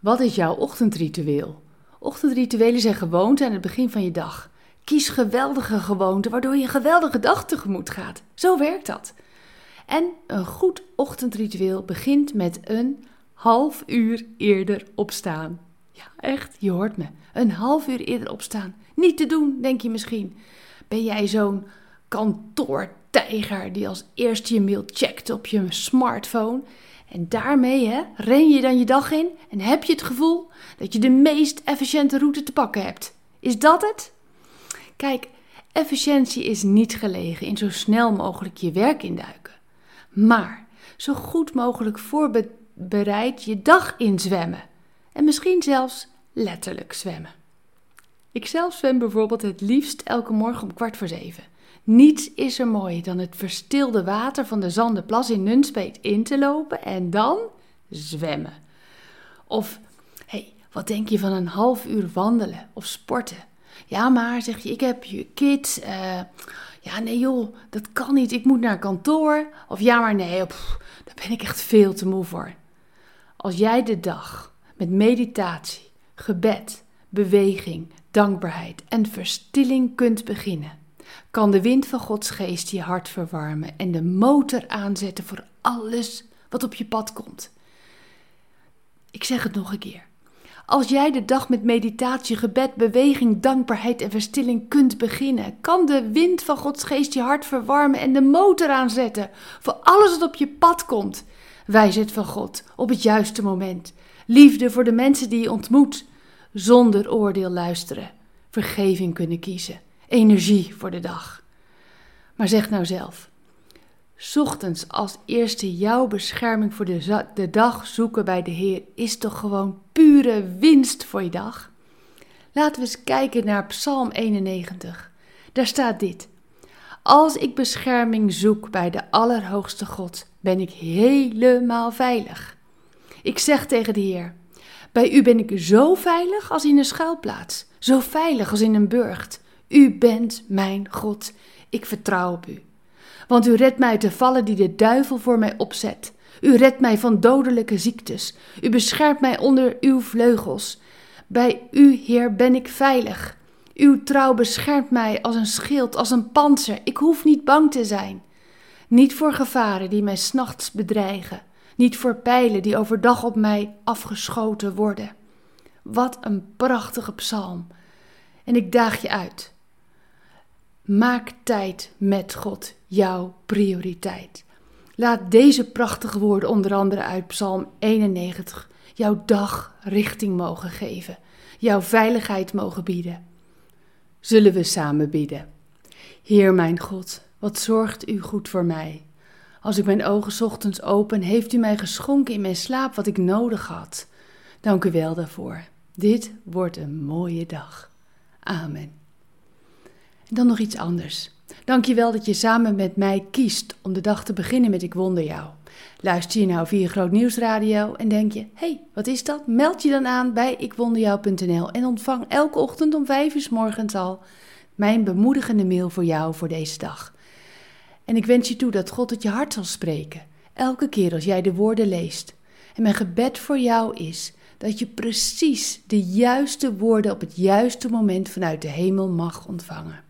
Wat is jouw ochtendritueel? Ochtendrituelen zijn gewoonten aan het begin van je dag. Kies geweldige gewoonten waardoor je een geweldige dag tegemoet gaat. Zo werkt dat. En een goed ochtendritueel begint met een half uur eerder opstaan. Ja, echt, je hoort me. Een half uur eerder opstaan. Niet te doen, denk je misschien. Ben jij zo'n kantoortijger die als eerste je mail checkt op je smartphone? En daarmee hè, ren je dan je dag in en heb je het gevoel dat je de meest efficiënte route te pakken hebt. Is dat het? Kijk, efficiëntie is niet gelegen in zo snel mogelijk je werk induiken, maar zo goed mogelijk voorbereid je dag inzwemmen. En misschien zelfs letterlijk zwemmen. Ik zelf zwem bijvoorbeeld het liefst elke morgen om kwart voor zeven. Niets is er mooier dan het verstilde water van de Zandenplas in Nunspeet in te lopen en dan zwemmen. Of, hey, wat denk je van een half uur wandelen of sporten? Ja, maar zeg je, ik heb je kids. Uh, ja, nee joh, dat kan niet. Ik moet naar kantoor. Of ja, maar nee, daar ben ik echt veel te moe voor. Als jij de dag met meditatie, gebed, beweging, dankbaarheid en verstilling kunt beginnen, kan de wind van Gods geest je hart verwarmen en de motor aanzetten voor alles wat op je pad komt. Ik zeg het nog een keer. Als jij de dag met meditatie, gebed, beweging, dankbaarheid en verstilling kunt beginnen, kan de wind van Gods geest je hart verwarmen en de motor aanzetten voor alles wat op je pad komt. Wijsheid van God op het juiste moment. Liefde voor de mensen die je ontmoet. Zonder oordeel luisteren. Vergeving kunnen kiezen. Energie voor de dag. Maar zeg nou zelf. Ochtends als eerste jouw bescherming voor de, de dag zoeken bij de Heer is toch gewoon pure winst voor je dag? Laten we eens kijken naar Psalm 91. Daar staat dit. Als ik bescherming zoek bij de Allerhoogste God, ben ik helemaal veilig. Ik zeg tegen de Heer: Bij u ben ik zo veilig als in een schuilplaats, zo veilig als in een burcht. U bent mijn God. Ik vertrouw op u. Want u redt mij uit de vallen die de duivel voor mij opzet. U redt mij van dodelijke ziektes. U beschermt mij onder uw vleugels. Bij u, Heer, ben ik veilig. Uw trouw beschermt mij als een schild, als een panzer. Ik hoef niet bang te zijn. Niet voor gevaren die mij s'nachts bedreigen. Niet voor pijlen die overdag op mij afgeschoten worden. Wat een prachtige psalm. En ik daag je uit. Maak tijd met God jouw prioriteit. Laat deze prachtige woorden, onder andere uit Psalm 91, jouw dag richting mogen geven, jouw veiligheid mogen bieden. Zullen we samen bidden? Heer mijn God, wat zorgt u goed voor mij? Als ik mijn ogen ochtends open, heeft u mij geschonken in mijn slaap wat ik nodig had. Dank u wel daarvoor. Dit wordt een mooie dag. Amen. Dan nog iets anders. Dank je wel dat je samen met mij kiest om de dag te beginnen met Ik Wonder Jou. Luister je nou via Groot Nieuwsradio en denk je, hey, wat is dat? Meld je dan aan bij ikwonderjou.nl en ontvang elke ochtend om vijf uur morgens al mijn bemoedigende mail voor jou voor deze dag. En ik wens je toe dat God het je hart zal spreken, elke keer als jij de woorden leest. En mijn gebed voor jou is dat je precies de juiste woorden op het juiste moment vanuit de hemel mag ontvangen.